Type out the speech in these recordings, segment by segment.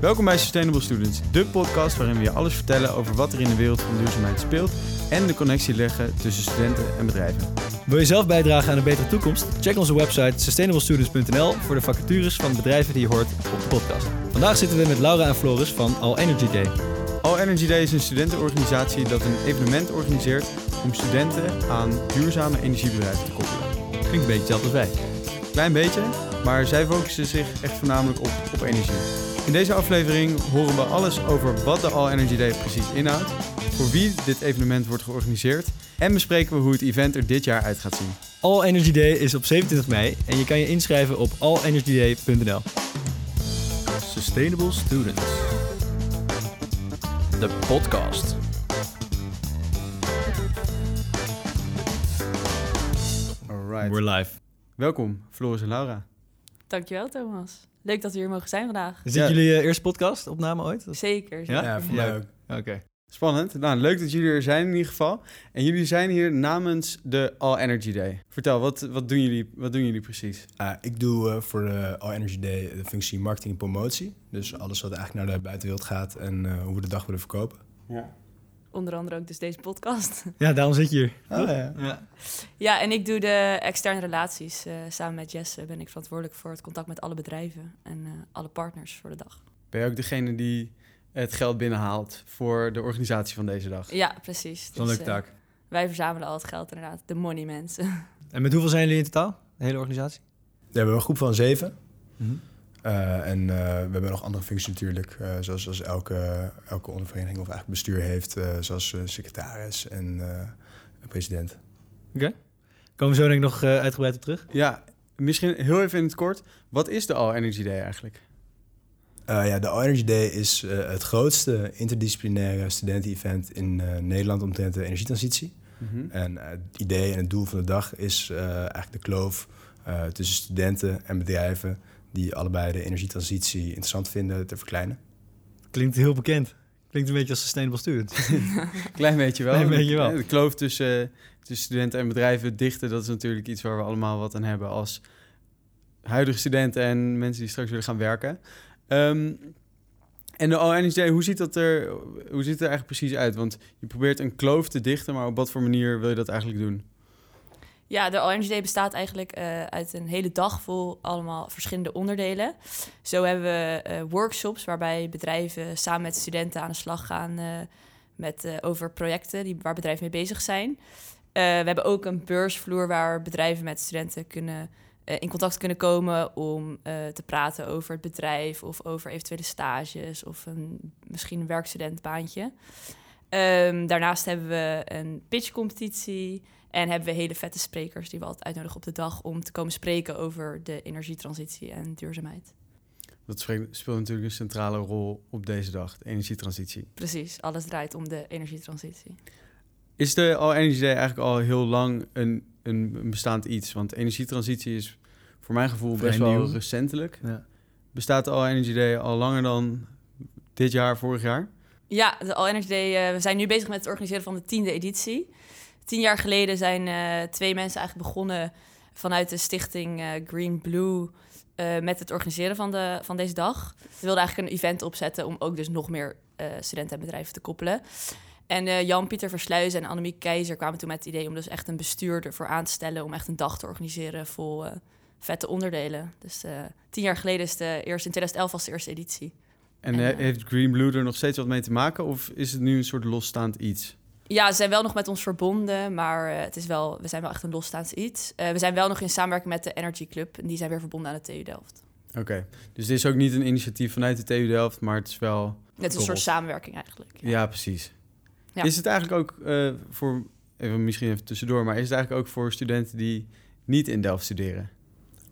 Welkom bij Sustainable Students, de podcast waarin we je alles vertellen over wat er in de wereld van duurzaamheid speelt en de connectie leggen tussen studenten en bedrijven. Wil je zelf bijdragen aan een betere toekomst? Check onze website sustainablestudents.nl voor de vacatures van bedrijven die je hoort op de podcast. Vandaag zitten we met Laura en Floris van All Energy Day. All Energy Day is een studentenorganisatie dat een evenement organiseert om studenten aan duurzame energiebedrijven te koppelen. Klinkt een beetje hetzelfde als wij. Klein beetje, maar zij focussen zich echt voornamelijk op, op energie. In deze aflevering horen we alles over wat de All Energy Day precies inhoudt, voor wie dit evenement wordt georganiseerd en bespreken we hoe het event er dit jaar uit gaat zien. All Energy Day is op 27 mei en je kan je inschrijven op allenergyday.nl. Sustainable Students. De podcast. Alright. We're live. Welkom, Floris en Laura. Dankjewel, Thomas. Leuk dat we hier mogen zijn vandaag. Is dit Ja. jullie eh, eerste podcast opname ooit? Of- Zeker. Ja? Ja, voor mij ook. Oké. Spannend. Nou, leuk dat jullie er zijn in ieder geval. En jullie zijn hier namens de All Energy Day. Vertel, wat, wat, doen, jullie, wat doen jullie precies? Ik doe eh, voor de All Energy Day de functie marketing en promotie. Dus alles wat eigenlijk naar de buitenwereld gaat en eh, hoe we de dag willen verkopen. Ja. Onder andere ook dus deze podcast. Ja, daarom zit je hier. Oh, ja. Ja. ja, en ik doe de externe relaties. Eh, samen met Jesse ben ik verantwoordelijk voor het contact met alle bedrijven en eh, alle partners voor de dag. Ben je ook degene die het geld binnenhaalt voor de organisatie van deze dag? Ja, precies. Zo'n Dus, leuke eh, taak. wij verzamelen al het geld inderdaad. De money mensen. En met hoeveel zijn jullie in totaal? De hele organisatie? We hebben een groep van zeven. Mhm. Eh, en eh, we hebben nog andere functies natuurlijk, eh, zoals, zoals elke, elke ondervereniging of eigenlijk bestuur heeft, eh, zoals secretaris en eh, president. Oké. Komen we zo denk ik nog eh, uitgebreid op terug. Ja, misschien heel even in het kort. Wat is de All Energy Day eigenlijk? Eh, ja, de All Energy Day is eh, het grootste interdisciplinaire studenten-event in eh, Nederland omtrent de energietransitie. Mhm. En het idee en het doel van de dag is eh, eigenlijk de kloof eh, tussen studenten en bedrijven die allebei de energietransitie interessant vinden te verkleinen. Klinkt heel bekend. Klinkt een beetje als Sustainable Students. Klein beetje wel. Klein beetje wel. De kloof tussen, tussen studenten en bedrijven dichten, dat is natuurlijk iets waar we allemaal wat aan hebben als huidige studenten en mensen die straks willen gaan werken. Ehm, en de All Energy Day, hoe ziet, dat er, hoe ziet het er eigenlijk precies uit? Want je probeert een kloof te dichten, maar op wat voor manier wil je dat eigenlijk doen? Ja, de Energy Day bestaat eigenlijk eh, uit een hele dag vol allemaal verschillende onderdelen. Zo hebben we eh, workshops waarbij bedrijven samen met studenten aan de slag gaan eh, met, over projecten die, waar bedrijven mee bezig zijn. We hebben ook een beursvloer waar bedrijven met studenten kunnen, in contact kunnen komen om te praten over het bedrijf of over eventuele stages of een, misschien een werkstudentbaantje. Ehm, daarnaast hebben we een pitchcompetitie en hebben we hele vette sprekers die we altijd uitnodigen op de dag om te komen spreken over de energietransitie en duurzaamheid. Dat speelt natuurlijk een centrale rol op deze dag, de energietransitie. Precies, alles draait om de energietransitie. Is de All Energy Day eigenlijk al heel lang een, een, een bestaand iets? Want energietransitie is voor mijn gevoel Vrij best wel nieuw. recentelijk. ja. Bestaat de All Energy Day al langer dan dit jaar, vorig jaar? Ja, de All Energy Day, eh, we zijn nu bezig met het organiseren van de tiende editie. Tien jaar geleden zijn eh, twee mensen eigenlijk begonnen vanuit de stichting eh, Green Blue eh, met het organiseren van, de, van deze dag. Ze wilden eigenlijk een event opzetten om ook dus nog meer studenten en bedrijven te koppelen. En Jan-Pieter Versluizen en Annemiek Keizer kwamen toen met het idee om dus echt een bestuurder voor aan te stellen om echt een dag te organiseren vol vette onderdelen. Dus tien jaar geleden is de eerste, in 2011 was de eerste editie. En En, he- heeft Green Blue er nog steeds wat mee te maken? Of is het nu een soort losstaand iets? Ja, ze zijn wel nog met ons verbonden, maar eh, het is wel, we zijn wel echt een losstaand iets. Eh, we zijn wel nog in samenwerking met de Energy Club en die zijn weer verbonden aan de TU Delft. Oké, dus dit is ook niet een initiatief vanuit de TU Delft, maar het is wel... Het is een soort samenwerking eigenlijk. Ja, precies. Ja. Is het eigenlijk ook eh, voor, even, misschien even tussendoor, maar is het eigenlijk ook voor studenten die niet in Delft studeren?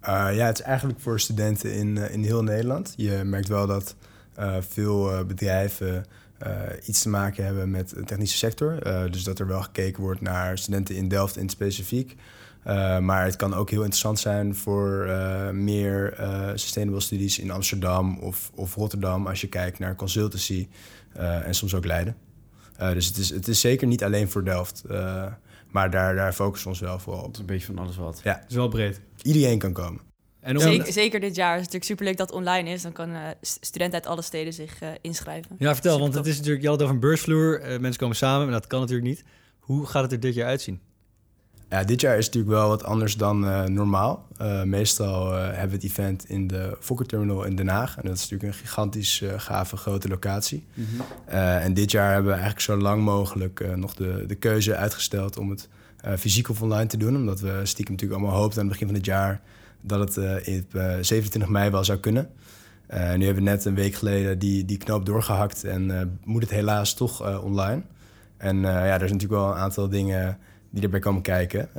Uh, ja, het is eigenlijk voor studenten in, in heel Nederland. Je merkt wel dat eh, veel bedrijven eh, iets te maken hebben met de technische sector. Eh, dus dat er wel gekeken wordt naar studenten in Delft in het specifiek. Uh, maar het kan ook heel interessant zijn voor uh, meer uh, sustainable studies in Amsterdam of, of Rotterdam als je kijkt naar consultancy uh, en soms ook Leiden. Uh, dus het is, het is zeker niet alleen voor Delft, maar daar, daar focussen we ons wel vooral op. Het is een beetje van alles wat. Ja, Het is wel breed. iedereen kan komen. En om, Zeker, zeker dit jaar is het natuurlijk superleuk dat het online is. Dan kunnen uh, studenten uit alle steden zich uh, inschrijven. Ja, vertel, want het is natuurlijk, je had het over een beursvloer. Uh, mensen komen samen, maar dat kan natuurlijk niet. Hoe gaat het er dit jaar uitzien? Ja, dit jaar is natuurlijk wel wat anders dan uh, normaal. Uh, meestal uh, hebben we het event in de Fokker Terminal in Den Haag. En dat is natuurlijk een gigantisch gave grote locatie. Mm -hmm. en dit jaar hebben we eigenlijk zo lang mogelijk nog de, de keuze uitgesteld om het fysiek of online te doen. Omdat we stiekem natuurlijk allemaal hoopten aan het begin van het jaar dat het in 27 mei wel zou kunnen. nu hebben we net een week geleden die, die knoop doorgehakt en moet het helaas toch online. En ja, er zijn natuurlijk wel een aantal dingen die erbij komen kijken.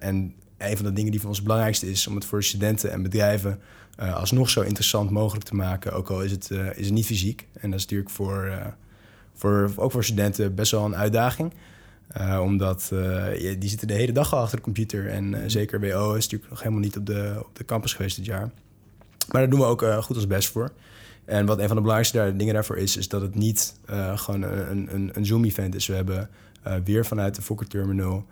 En een van de dingen die voor ons het belangrijkste is... om het voor studenten en bedrijven alsnog zo interessant mogelijk te maken. Ook al is het, is het niet fysiek. En dat is natuurlijk voor, voor, ook voor studenten best wel een uitdaging. Omdat je, die zitten de hele dag al achter de computer. En zeker WO is natuurlijk nog helemaal niet op de, op de campus geweest dit jaar. Maar daar doen we ook goed ons best voor. En wat een van de belangrijkste daar, dingen daarvoor is... is dat het niet gewoon een, een, een Zoom-event is. We hebben... Weer vanuit de Fokker Terminal,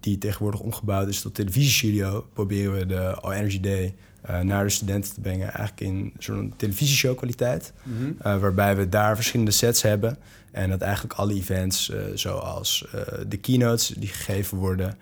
die tegenwoordig omgebouwd is tot televisiestudio, proberen we de All Energy Day uh, naar de studenten te brengen. Eigenlijk in zo'n televisieshow kwaliteit. Mm -hmm. waarbij we daar verschillende sets hebben. En dat eigenlijk alle events, zoals de keynotes die gegeven worden.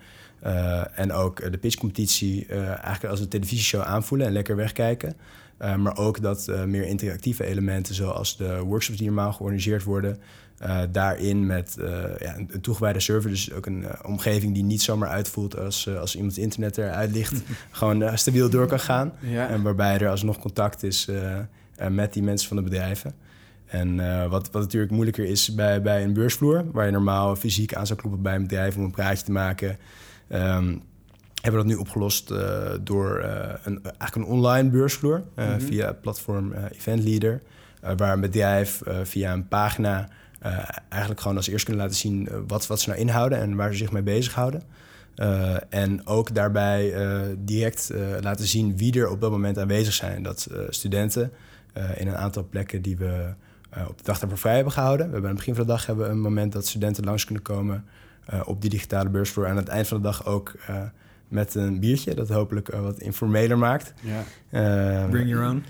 en ook de pitchcompetitie eigenlijk als een televisieshow aanvoelen en lekker wegkijken. maar ook dat meer interactieve elementen, zoals de workshops die normaal georganiseerd worden, uh, daarin met uh, ja, een, toegewijde server, dus ook een uh, omgeving die niet zomaar uitvoelt als, als iemand het internet eruit ligt, gewoon stabiel door kan gaan. Ja. En waarbij er alsnog contact is met die mensen van de bedrijven. En wat, wat natuurlijk moeilijker is bij, bij een beursvloer, waar je normaal fysiek aan zou kloppen bij een bedrijf om een praatje te maken, um, hebben we dat nu opgelost door een, eigenlijk een online beursvloer mm -hmm. via het platform Eventleader, waar een bedrijf via een pagina eigenlijk gewoon als eerst kunnen laten zien uh, wat, wat ze nou inhouden en waar ze zich mee bezighouden. Uh, en ook daarbij direct laten zien wie er op dat moment aanwezig zijn. Dat studenten in een aantal plekken die we op de dag daarvoor vrij hebben gehouden. We hebben aan het begin van de dag hebben een moment dat studenten langs kunnen komen op die digitale beursvloer. En aan het eind van de dag ook met een biertje, dat hopelijk uh, wat informeler maakt. Ja. Uh, Bring your own.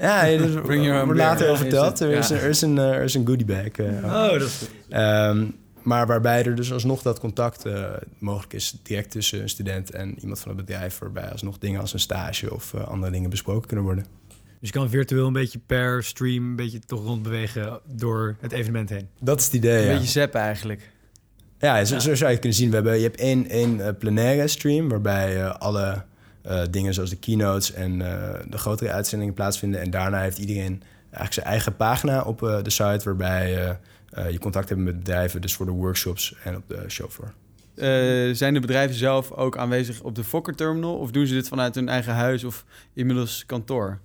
Ja, dus Bring your own wordt later over verteld. Er, is een, er, is een, er is een goodie bag. Uh, oh, dat is um, maar waarbij er dus alsnog dat contact mogelijk is direct tussen een student en iemand van het bedrijf, waarbij alsnog dingen als een stage of andere dingen besproken kunnen worden. Dus je kan virtueel een beetje per stream een beetje toch rondbewegen door het evenement heen. Dat is het idee, Een ja. beetje zappen eigenlijk. Ja, zo, zo, zou je kunnen zien. We hebben, je hebt één, één uh, plenaire stream... waarbij uh, alle uh, dingen zoals de keynotes en de grotere uitzendingen plaatsvinden. En daarna heeft iedereen eigenlijk zijn eigen pagina op de site... waarbij je contact hebt met bedrijven, dus voor de workshops en op de showfloor. zijn de bedrijven zelf ook aanwezig op de Fokker Terminal... of doen ze dit vanuit hun eigen huis of inmiddels kantoor?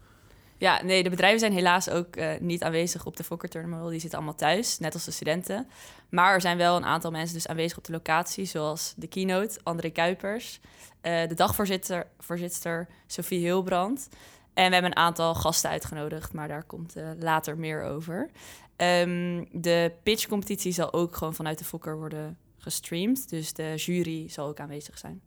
Ja, nee, de bedrijven zijn helaas ook uh, niet aanwezig op de Fokker Terminal. Die zitten allemaal thuis, net als de studenten. Maar er zijn wel een aantal mensen dus aanwezig op de locatie, zoals de keynote, André Kuipers, uh, de dagvoorzitter voorzitter, Sophie Hilbrand. En we hebben een aantal gasten uitgenodigd, maar daar komt uh, later meer over. Um, de pitchcompetitie zal ook gewoon vanuit de Fokker worden gestreamd. Dus de jury zal ook aanwezig zijn.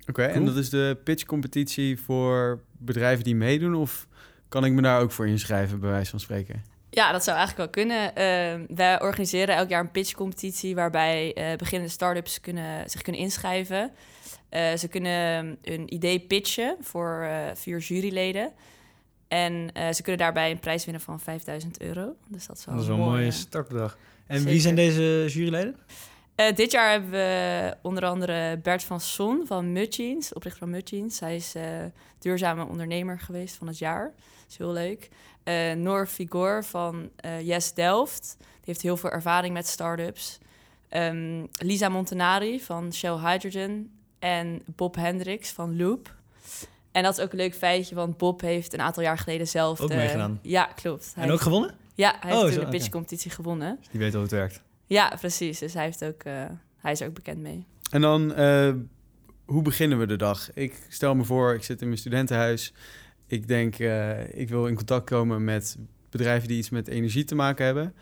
Oké, okay, cool. en dat is de pitchcompetitie voor bedrijven die meedoen? Of kan ik me daar ook voor inschrijven, bij wijze van spreken? Ja, dat zou eigenlijk wel kunnen. Uh, wij organiseren elk jaar een pitchcompetitie waarbij uh, beginnende start-ups kunnen, zich kunnen inschrijven. Uh, ze kunnen een idee pitchen voor vier juryleden. En ze kunnen daarbij een prijs winnen van 5000 euro. Dus dat is wel, dat is wel een mooie startbedrag. En Zeker. wie zijn deze juryleden? Uh, dit jaar hebben we onder andere Bert van Son van Mudjeans, oprichter van Mudjeans. Hij is uh, duurzame ondernemer geweest van het jaar. Dat is heel leuk. Uh, Noor Figor van Yes Delft. Die heeft heel veel ervaring met start-ups. Um, Lisa Montanari van Shell Hydrogen. En Bob Hendricks van Loop. En dat is ook een leuk feitje, want Bob heeft een aantal jaar geleden zelf... Ook de, meegedaan? Ja, klopt. Hij en ook gewonnen? Ja, hij oh, heeft de pitchcompetitie okay. gewonnen. Dus die weet hoe het werkt. Ja, precies. Dus hij, heeft ook, uh, hij is er ook bekend mee. En dan, uh, hoe beginnen we de dag? Ik stel me voor, ik zit in mijn studentenhuis. Ik denk, uh, ik wil in contact komen met bedrijven die iets met energie te maken hebben.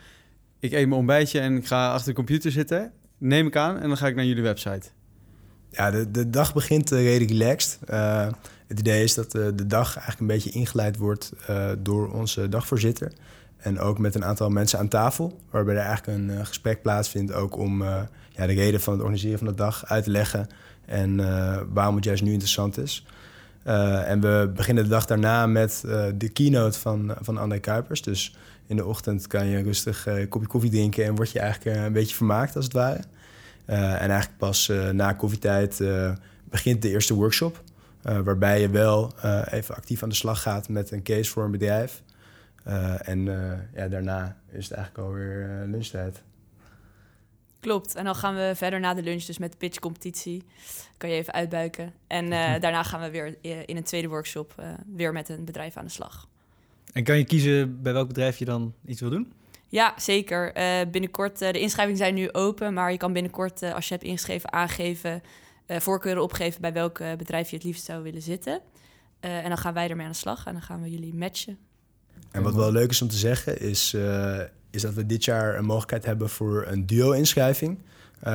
Ik eet mijn ontbijtje en ik ga achter de computer zitten. Neem ik aan en dan ga ik naar jullie website. Ja, de, de dag begint uh, redelijk relaxed. Uh, het idee is dat uh, de dag eigenlijk een beetje ingeleid wordt door onze dagvoorzitter. En ook met een aantal mensen aan tafel, waarbij er eigenlijk een gesprek plaatsvindt ook om ja, de reden van het organiseren van de dag uit te leggen en waarom het juist nu interessant is. en we beginnen de dag daarna met de keynote van, van André Kuipers. Dus in de ochtend kan je rustig een kopje koffie drinken en word je eigenlijk een beetje vermaakt als het ware. Eh, en eigenlijk pas na koffietijd begint de eerste workshop. waarbij je wel even actief aan de slag gaat met een case voor een bedrijf. En ja, daarna is het eigenlijk alweer lunchtijd. Klopt. En dan gaan we verder na de lunch, dus met de pitchcompetitie. Kan je even uitbuiken. En daarna gaan we weer in een tweede workshop weer met een bedrijf aan de slag. En kan je kiezen bij welk bedrijf je dan iets wil doen? Ja, zeker. Uh, binnenkort, uh, de inschrijvingen zijn nu open, maar je kan binnenkort, uh, als je hebt ingeschreven, aangeven, voorkeuren opgeven bij welk bedrijf je het liefst zou willen zitten. en dan gaan wij ermee aan de slag en dan gaan we jullie matchen. En wat wel leuk is om te zeggen, is, is dat we dit jaar een mogelijkheid hebben voor een duo-inschrijving.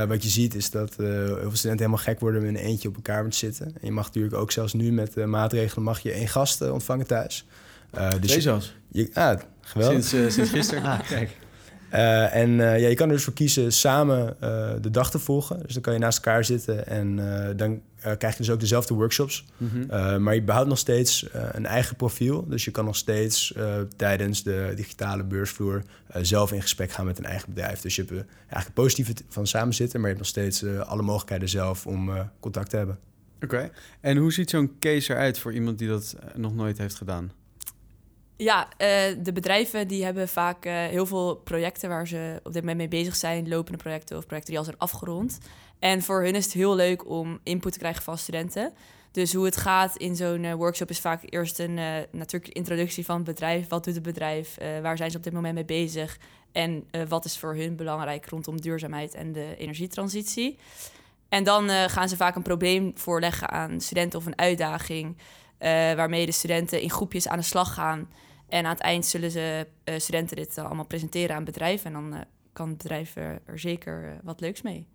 wat je ziet is dat heel veel studenten helemaal gek worden met een eentje op elkaar te zitten. En je mag natuurlijk ook zelfs nu met maatregelen mag je één gast ontvangen thuis. dus? Je, ah, geweldig. Sinds, uh, sinds gisteren. ah, kijk. Uh, en uh, ja, je kan er dus voor kiezen samen de dag te volgen. Dus dan kan je naast elkaar zitten en dan krijg je dus ook dezelfde workshops. Mm -hmm. maar je behoudt nog steeds een eigen profiel. Dus je kan nog steeds tijdens de digitale beursvloer zelf in gesprek gaan met een eigen bedrijf. Dus je hebt eigenlijk positieve van samen zitten, maar je hebt nog steeds alle mogelijkheden zelf om contact te hebben. Oké. En hoe ziet zo'n case eruit voor iemand die dat nog nooit heeft gedaan? Ja, uh, de bedrijven die hebben vaak uh, heel veel projecten waar ze op dit moment mee bezig zijn, lopende projecten of projecten die al zijn afgerond. En voor hun is het heel leuk om input te krijgen van studenten. Dus hoe het gaat in zo'n uh, workshop is vaak eerst een natuurlijk introductie van het bedrijf. Wat doet het bedrijf? waar zijn ze op dit moment mee bezig? En wat is voor hun belangrijk rondom duurzaamheid en de energietransitie? En dan gaan ze vaak een probleem voorleggen aan studenten of een uitdaging. waarmee de studenten in groepjes aan de slag gaan. En aan het eind zullen ze uh, studenten dit allemaal presenteren aan bedrijven. En dan uh, kan het bedrijf er, er zeker wat leuks mee.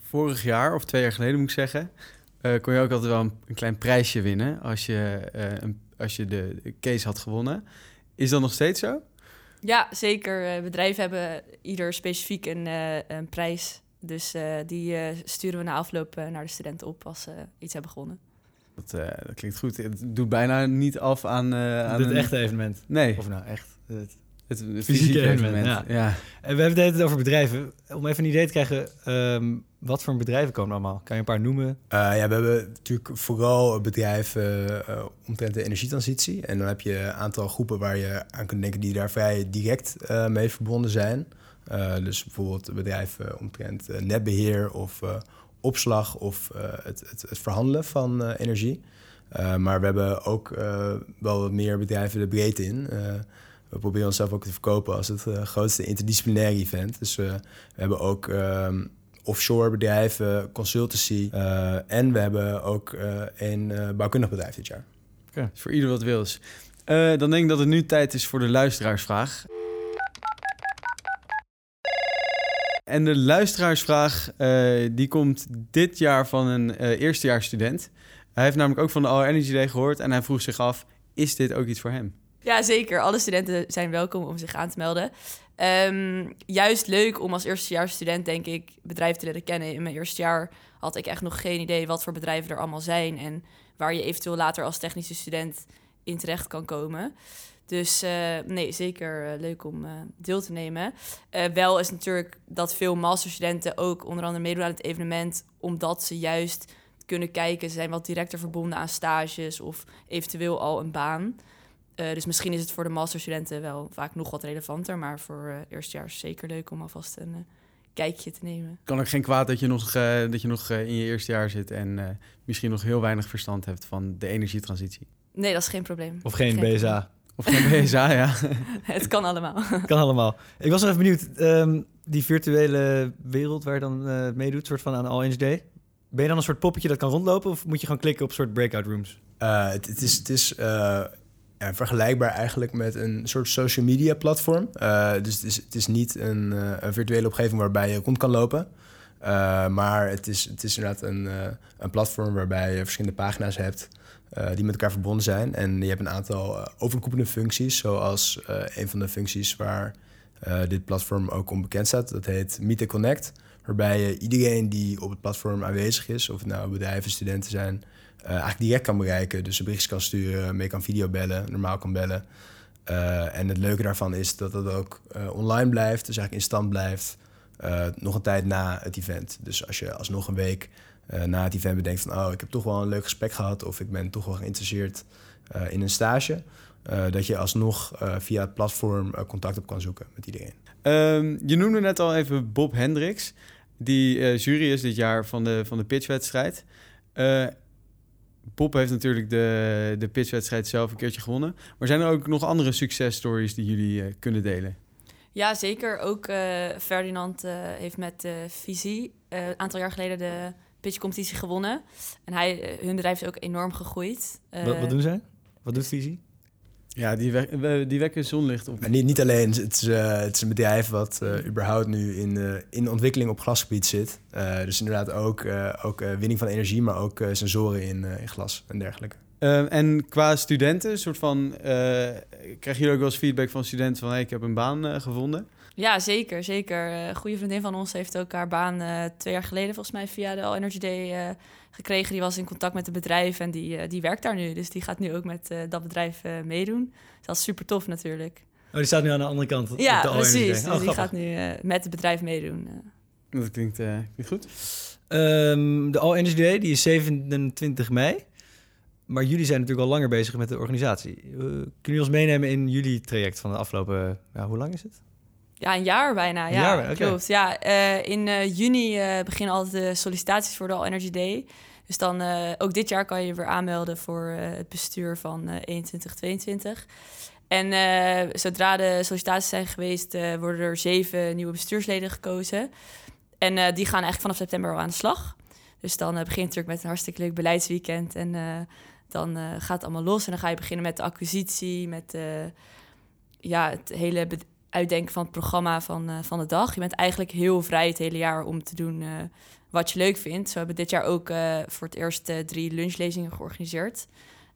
Vorig jaar, of twee jaar geleden moet ik zeggen, kon je ook altijd wel een, een klein prijsje winnen als je, een, als je de case had gewonnen. Is dat nog steeds zo? Ja, zeker. bedrijven hebben ieder specifiek een, een prijs. Dus die sturen we na afloop naar de studenten op als ze iets hebben gewonnen. Dat, uh, dat, klinkt goed. Het doet bijna niet af aan... Uh, aan het een... echte evenement. Nee. Of nou echt... Het, het, het fysieke, evenement, ja. ja. En we hebben het over bedrijven. Om even een idee te krijgen, um, wat voor bedrijven komen allemaal? Kan je een paar noemen? Uh, ja, we hebben natuurlijk vooral bedrijven uh, omtrent de energietransitie. En dan heb je een aantal groepen waar je aan kunt denken die daar vrij direct uh, mee verbonden zijn. dus bijvoorbeeld bedrijven omtrent netbeheer of opslag of uh, het, het, het, verhandelen van uh, energie. Uh, maar we hebben ook wel wat meer bedrijven de breedte in. we proberen onszelf ook te verkopen als het grootste interdisciplinaire event. Dus we hebben ook ehm, offshore bedrijven, consultancy en we hebben ook een bouwkundig bedrijf dit jaar. Okay. Voor ieder wat wils. dan denk ik dat het nu tijd is voor de luisteraarsvraag. En de luisteraarsvraag uh, die komt dit jaar van een uh, eerstejaarsstudent. Hij heeft namelijk ook van de All Energy Day gehoord en hij vroeg zich af: is dit ook iets voor hem? Ja, zeker. Alle studenten zijn welkom om zich aan te melden. Um, juist leuk om als eerstejaarsstudent, denk ik, bedrijven te leren kennen. In mijn eerste jaar had ik echt nog geen idee wat voor bedrijven er allemaal zijn en waar je eventueel later als technische student in terecht kan komen. Dus uh, nee, zeker uh, leuk om uh, deel te nemen. wel is natuurlijk dat veel masterstudenten ook onder andere meedoen aan het evenement, omdat ze juist kunnen kijken. Ze zijn wat directer verbonden aan stages of eventueel al een baan. dus misschien is het voor de masterstudenten wel vaak nog wat relevanter, maar voor eerstejaars zeker leuk om alvast een kijkje te nemen. Kan ook geen kwaad dat je nog, dat je nog in je eerste jaar zit en misschien nog heel weinig verstand hebt van de energietransitie. Nee, dat is geen probleem. Of geen, geen BSA. Of geen BSA, ja. het kan allemaal. kan allemaal. Ik was nog even benieuwd, um, die virtuele wereld waar je dan uh, meedoet, soort van aan All Age Day. Ben je dan een soort poppetje dat kan rondlopen of moet je gewoon klikken op soort breakout rooms? Uh, het, het, is, het is uh, ja, vergelijkbaar eigenlijk met een soort social media platform. dus het is, het is niet een, een virtuele omgeving waarbij je rond kan lopen. Uh, maar het is, het is inderdaad een, uh, een platform waarbij je verschillende pagina's hebt uh, die met elkaar verbonden zijn. En je hebt een aantal overkoepelende functies, zoals een van de functies waar dit platform ook onbekend staat. Dat heet Meet Connect, waarbij je iedereen die op het platform aanwezig is, of het nou bedrijven, studenten zijn, eigenlijk direct kan bereiken. Dus een berichtje kan sturen, mee kan videobellen, normaal kan bellen. en het leuke daarvan is dat het ook online blijft, dus eigenlijk in stand blijft. Nog een tijd na het event. Dus als je alsnog een week uh, na het event bedenkt van... oh, ik heb toch wel een leuk gesprek gehad... of ik ben toch wel geïnteresseerd uh, in een stage... dat je alsnog via het platform contact op kan zoeken met iedereen. Um, je noemde net al even Bob Hendricks... die jury is dit jaar van de, van de pitchwedstrijd. Bob heeft natuurlijk de, de pitchwedstrijd zelf een keertje gewonnen. Maar zijn er ook nog andere successtories die jullie kunnen delen? Ja, zeker. Ook uh, Ferdinand uh, heeft met uh, Visie een aantal jaar geleden de pitchcompetitie gewonnen. En hij, hun bedrijf is ook enorm gegroeid. Wat, wat, doen zij? Wat doet Visie? Ja, die, die wekken zonlicht op. Maar niet, niet alleen, het is, het is een bedrijf wat überhaupt nu in, in ontwikkeling op glasgebied zit. dus inderdaad ook, ook winning van energie, maar ook sensoren in, in glas en dergelijke. Uh, en qua studenten, soort van, uh, krijg je ook wel eens feedback van studenten van hey, ik heb een baan uh, gevonden? Ja, zeker, zeker. Een goede vriendin van ons heeft ook haar baan twee jaar geleden volgens mij via de All Energy Day gekregen. Die was in contact met het bedrijf en die, die werkt daar nu. Dus die gaat nu ook met dat bedrijf meedoen. dat is super tof natuurlijk. Oh, die staat nu aan de andere kant. Ja, de precies. Dus oh, die gaat nu met het bedrijf meedoen. Dat klinkt, klinkt goed. Um, de All Energy Day die is 27 mei. Maar jullie zijn natuurlijk al langer bezig met de organisatie. Uh, kunnen jullie ons meenemen in jullie traject van de afgelopen... Ja, hoe lang is het? Ja, een jaar bijna. Ja, jaar, okay. klopt. Ja, uh, in uh, juni beginnen altijd de sollicitaties voor de All Energy Day. Dus dan ook dit jaar kan je weer aanmelden voor het bestuur van 21, 22. En zodra de sollicitaties zijn geweest, worden er zeven nieuwe bestuursleden gekozen. En die gaan eigenlijk vanaf september al aan de slag. Dus dan begint het natuurlijk met een hartstikke leuk beleidsweekend. En dan uh, gaat het allemaal los en dan ga je beginnen met de acquisitie, met uh, ja, het hele uitdenken van het programma van, uh, van de dag. Je bent eigenlijk heel vrij het hele jaar om te doen wat je leuk vindt. Zo hebben we dit jaar ook voor het eerst drie lunchlezingen georganiseerd.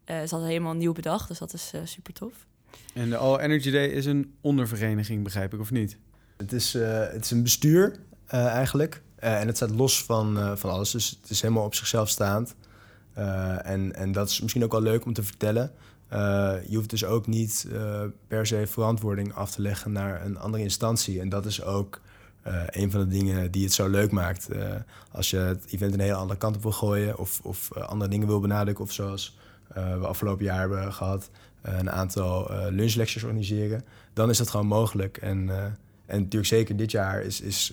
Uh, is altijd helemaal nieuw bedacht, dus dat is super tof. En de All Energy Day is een ondervereniging, begrijp ik, of niet? Het is, het is een bestuur eigenlijk. en het staat los van, van alles, dus het is helemaal op zichzelf staand. Uh, en, en dat is misschien ook wel leuk om te vertellen. Uh, je hoeft dus ook niet uh, per se verantwoording af te leggen naar een andere instantie. En dat is ook een van de dingen die het zo leuk maakt. als je het event een hele andere kant op wil gooien of, of andere dingen wil benadrukken, of zoals we afgelopen jaar hebben gehad, een aantal lunchlectures organiseren, dan is dat gewoon mogelijk. En, en natuurlijk zeker dit jaar is, is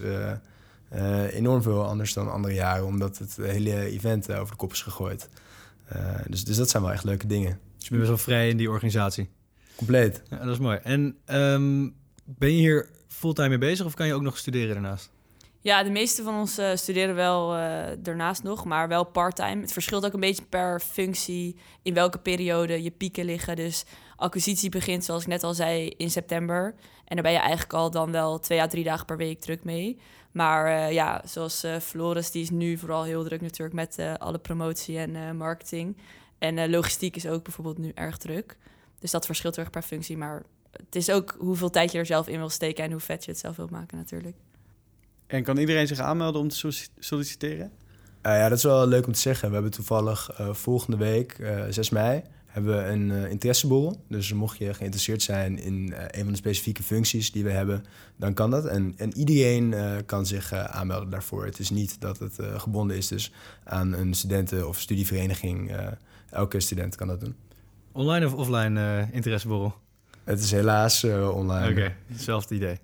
enorm veel anders dan andere jaren, omdat het hele event over de kop is gegooid. Dus, dus dat zijn wel echt leuke dingen. Dus je bent best wel vrij in die organisatie? Compleet. Ja, dat is mooi. En um, ben je hier fulltime mee bezig of kan je ook nog studeren daarnaast? Ja, de meeste van ons studeren wel daarnaast nog, maar wel parttime. Het verschilt ook een beetje per functie in welke periode je pieken liggen. Dus acquisitie begint, zoals ik net al zei, in september. En daar ben je eigenlijk al dan wel twee à drie dagen per week druk mee. Maar uh, ja, zoals uh, Floris, die is nu vooral heel druk natuurlijk met uh, alle promotie en marketing. En logistiek is ook bijvoorbeeld nu erg druk. Dus dat verschilt erg per functie. Maar het is ook hoeveel tijd je er zelf in wil steken en hoe vet je het zelf wilt maken natuurlijk. En kan iedereen zich aanmelden om te solliciteren? ja, dat is wel leuk om te zeggen. We hebben toevallig volgende week, 6 mei, hebben we een uh, interesseborrel. Dus mocht je geïnteresseerd zijn in uh, een van de specifieke functies die we hebben, dan kan dat. En, en iedereen uh, kan zich aanmelden daarvoor. Het is niet dat het gebonden is dus aan een studenten- of studievereniging. elke student kan dat doen. Online of offline interesseborrel? Het is helaas online. Oké, okay, hetzelfde idee.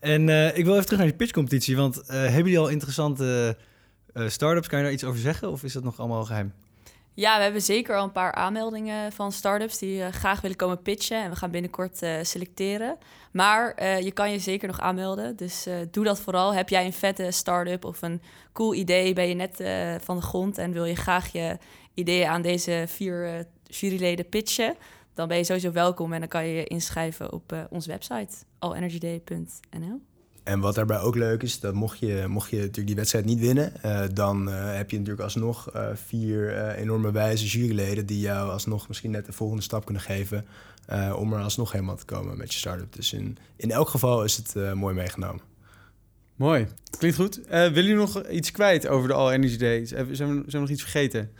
En ik wil even terug naar die pitchcompetitie, want hebben jullie al interessante startups? Kan je daar iets over zeggen of is dat nog allemaal geheim? Ja, we hebben zeker al een paar aanmeldingen van startups die uh, graag willen komen pitchen. En we gaan binnenkort uh, selecteren. Maar uh, je kan je zeker nog aanmelden. Dus doe dat vooral. Heb jij een vette start-up of een cool idee? Ben je net van de grond en wil je graag je ideeën aan deze vier juryleden pitchen? Dan ben je sowieso welkom en dan kan je je inschrijven op onze website allenergyday.nl. En wat daarbij ook leuk is, dat mocht je, mocht je natuurlijk die wedstrijd niet winnen, uh, dan uh, heb je natuurlijk alsnog uh, vier enorme wijze juryleden die jou alsnog misschien net de volgende stap kunnen geven om er alsnog helemaal te komen met je start-up. Dus in, in elk geval is het mooi meegenomen. Mooi, klinkt goed. willen jullie nog iets kwijt over de All Energy Day? Zijn we, zijn we nog iets vergeten?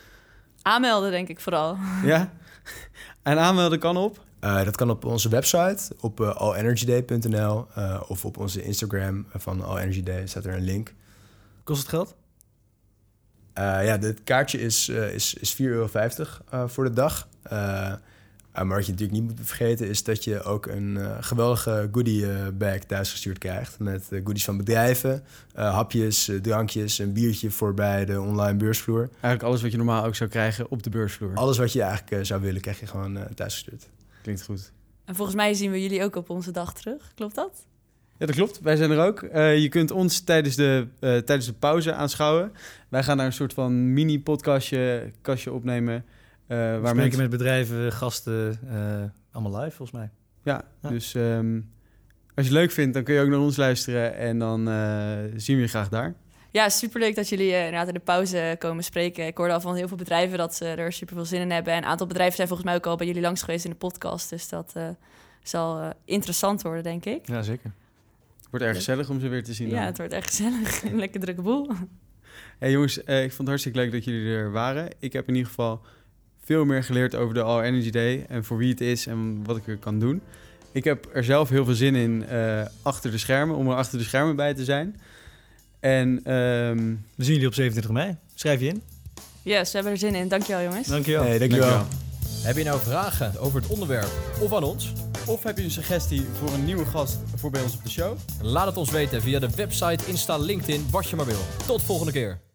Aanmelden denk ik vooral. Ja? En aanmelden kan op? Uh, dat kan op onze website, op uh, allenergyday.nl uh, of op onze Instagram van All Energy Day staat er een link. Kost het geld? ja, het kaartje is, is, is 4,50 euro voor de dag. maar wat je natuurlijk niet moet vergeten is dat je ook een geweldige goodie bag thuisgestuurd krijgt. Met goodies van bedrijven, hapjes, drankjes, een biertje voor bij de online beursvloer. Eigenlijk alles wat je normaal ook zou krijgen op de beursvloer. Alles wat je eigenlijk zou willen krijg je gewoon thuisgestuurd. Klinkt goed. En volgens mij zien we jullie ook op onze dag terug. Klopt dat? Ja, dat klopt. Wij zijn er ook. Uh, je kunt ons tijdens de, uh, tijdens de pauze aanschouwen. Wij gaan daar een soort van mini-podcastje kastje opnemen. Uh, waar spreken mensen... met bedrijven, gasten, allemaal live volgens mij. Ja, ja. dus um, als je het leuk vindt, dan kun je ook naar ons luisteren. En dan zien we je graag daar. Ja, superleuk dat jullie uh, inderdaad in de pauze komen spreken. Ik hoorde al van heel veel bedrijven dat ze er super veel zin in hebben. En een aantal bedrijven zijn volgens mij ook al bij jullie langs geweest in de podcast. Dus dat uh, zal uh, interessant worden, denk ik. Ja, zeker. Het wordt erg gezellig om ze weer te zien. Ja, het wordt erg gezellig. Een lekker drukke boel. Hey jongens, ik vond het hartstikke leuk dat jullie er waren. Ik heb in ieder geval veel meer geleerd over de All Energy Day en voor wie het is en wat ik er kan doen. Ik heb er zelf heel veel zin in achter de schermen, om er achter de schermen bij te zijn. En um, we zien jullie op 27 mei. Schrijf je in. Yes, we hebben er zin in. Dankjewel jongens. Dankjewel. Hey, dankjewel. dankjewel. Heb je nou vragen over het onderwerp of aan ons? Of heb je een suggestie voor een nieuwe gast voor bij ons op de show? Laat het ons weten via de website, Insta, LinkedIn, wat je maar wil. Tot volgende keer.